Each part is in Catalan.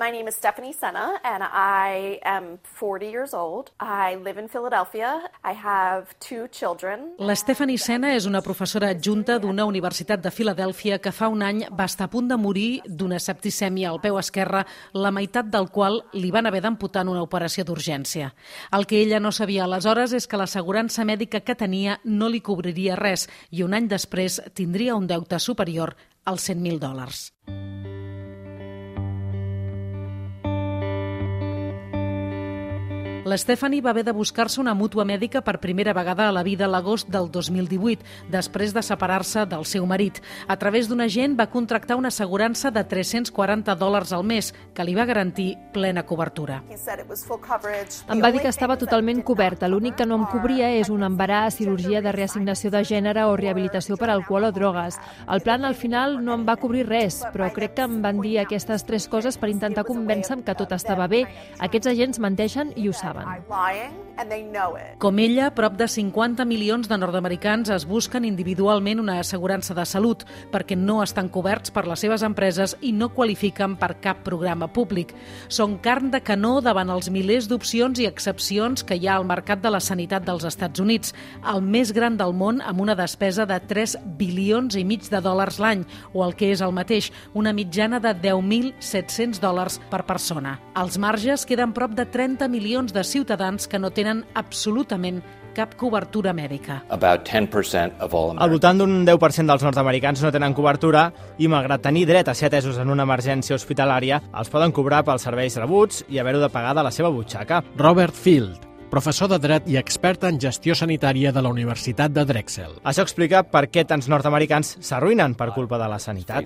My name is Stephanie Senna, and I am 40 years old. I live in Philadelphia. I have two children. La Stephanie Senna és una professora adjunta d'una universitat de Filadèlfia que fa un any va estar a punt de morir d'una septicèmia al peu esquerre, la meitat del qual li van haver d'amputar en una operació d'urgència. El que ella no sabia aleshores és que l'assegurança mèdica que tenia no li cobriria res i un any després tindria un deute superior als 100.000 dòlars. La Stephanie va haver de buscar-se una mútua mèdica per primera vegada a la vida a l'agost del 2018, després de separar-se del seu marit. A través d'un agent va contractar una assegurança de 340 dòlars al mes, que li va garantir plena cobertura. Em va dir que estava totalment coberta. L'únic que no em cobria és un embaràs, cirurgia de reassignació de gènere o rehabilitació per alcohol o drogues. El plan al final no em va cobrir res, però crec que em van dir aquestes tres coses per intentar convèncer-me que tot estava bé. Aquests agents menteixen i ho saben saben. Com ella, prop de 50 milions de nord-americans es busquen individualment una assegurança de salut perquè no estan coberts per les seves empreses i no qualifiquen per cap programa públic. Són carn de canó davant els milers d'opcions i excepcions que hi ha al mercat de la sanitat dels Estats Units, el més gran del món amb una despesa de 3 bilions i mig de dòlars l'any, o el que és el mateix, una mitjana de 10.700 dòlars per persona. Els marges queden prop de 30 milions de ciutadans que no tenen absolutament cap cobertura mèdica. Al voltant d'un 10% dels nord-americans no tenen cobertura i, malgrat tenir dret a ser atesos en una emergència hospitalària, els poden cobrar pels serveis rebuts i haver-ho de pagar de la seva butxaca. Robert Field, professor de dret i expert en gestió sanitària de la Universitat de Drexel. Això explica per què tants nord-americans s'arruïnen per culpa de la sanitat.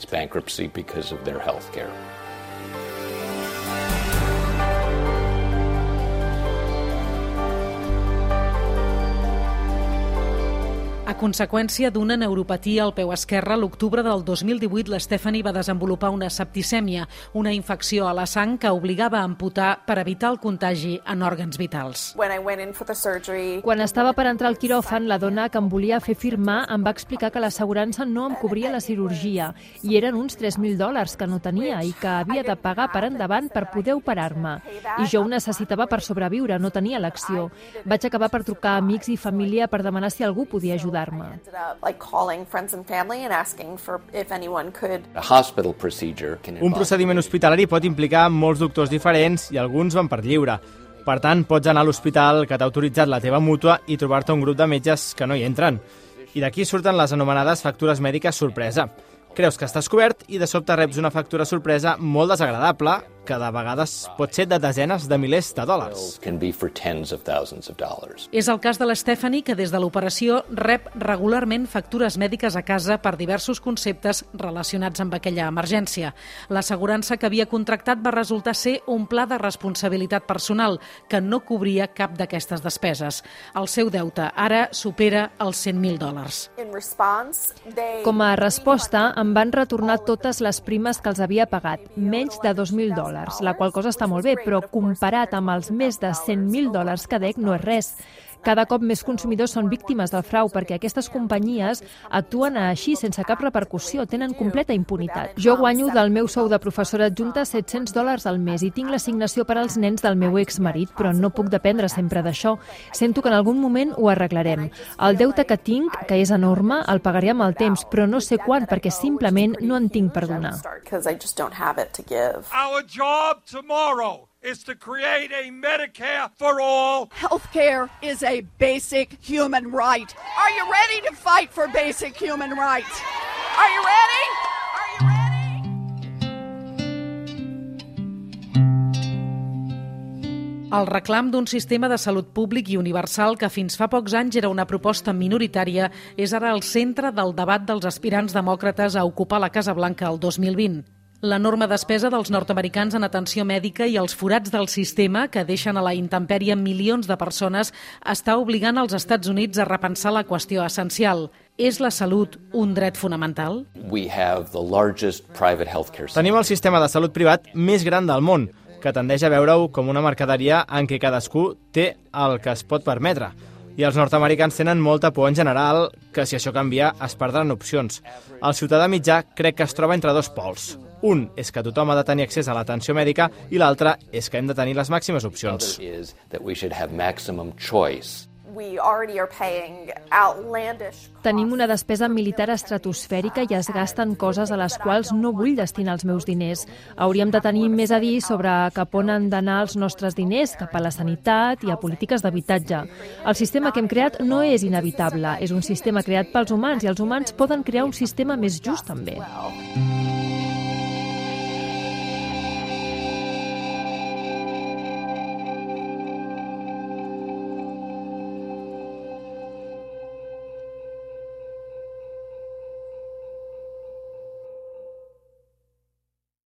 A conseqüència d'una neuropatia al peu esquerre, l'octubre del 2018 l'Stephanie va desenvolupar una septicèmia, una infecció a la sang que obligava a amputar per evitar el contagi en òrgans vitals. Quan estava per entrar al quiròfan, la dona que em volia fer firmar em va explicar que l'assegurança no em cobria la cirurgia i eren uns 3.000 dòlars que no tenia i que havia de pagar per endavant per poder operar-me. I jo ho necessitava per sobreviure, no tenia elecció. Vaig acabar per trucar a amics i família per demanar si algú podia ajudar ajudar-me. Un procediment hospitalari pot implicar molts doctors diferents i alguns van per lliure. Per tant, pots anar a l'hospital que t'ha autoritzat la teva mútua i trobar-te un grup de metges que no hi entren. I d'aquí surten les anomenades factures mèdiques sorpresa. Creus que estàs cobert i de sobte reps una factura sorpresa molt desagradable que de vegades pot ser de desenes de milers de dòlars. És el cas de l'Stephanie, que des de l'operació rep regularment factures mèdiques a casa per diversos conceptes relacionats amb aquella emergència. L'assegurança que havia contractat va resultar ser un pla de responsabilitat personal que no cobria cap d'aquestes despeses. El seu deute ara supera els 100.000 dòlars. Com a resposta, em van retornar totes les primes que els havia pagat, menys de 2.000 dòlars dòlars, la qual cosa està molt bé, però comparat amb els més de 100.000 dòlars que dec no és res. Cada cop més consumidors són víctimes del frau perquè aquestes companyies actuen així sense cap repercussió, tenen completa impunitat. Jo guanyo del meu sou de professora adjunta 700 dòlars al mes i tinc l'assignació per als nens del meu exmarit, però no puc dependre sempre d'això. Sento que en algun moment ho arreglarem. El deute que tinc, que és enorme, el pagaré amb el temps, però no sé quan perquè simplement no en tinc per donar. Our job tomorrow is to create a Medicare for all. Healthcare is a basic human right. Are you ready to fight for basic human rights? Are you ready? Are you ready? El reclam d'un sistema de salut públic i universal que fins fa pocs anys era una proposta minoritària és ara el centre del debat dels aspirants demòcrates a ocupar la Casa Blanca el 2020 l'enorme despesa dels nord-americans en atenció mèdica i els forats del sistema que deixen a la intempèrie milions de persones està obligant els Estats Units a repensar la qüestió essencial. És la salut un dret fonamental? Tenim el sistema de salut privat més gran del món, que tendeix a veure-ho com una mercaderia en què cadascú té el que es pot permetre. I els nord-americans tenen molta por en general que si això canvia es perdran opcions. El ciutadà mitjà crec que es troba entre dos pols Un és que tothom ha de tenir accés a l'atenció mèdica i l'altre és que hem de tenir les màximes opcions. Tenim una despesa militar estratosfèrica i es gasten coses a les quals no vull destinar els meus diners. Hauríem de tenir més a dir sobre cap on han d'anar els nostres diners, cap a la sanitat i a polítiques d'habitatge. El sistema que hem creat no és inevitable, és un sistema creat pels humans i els humans poden crear un sistema més just també. Well.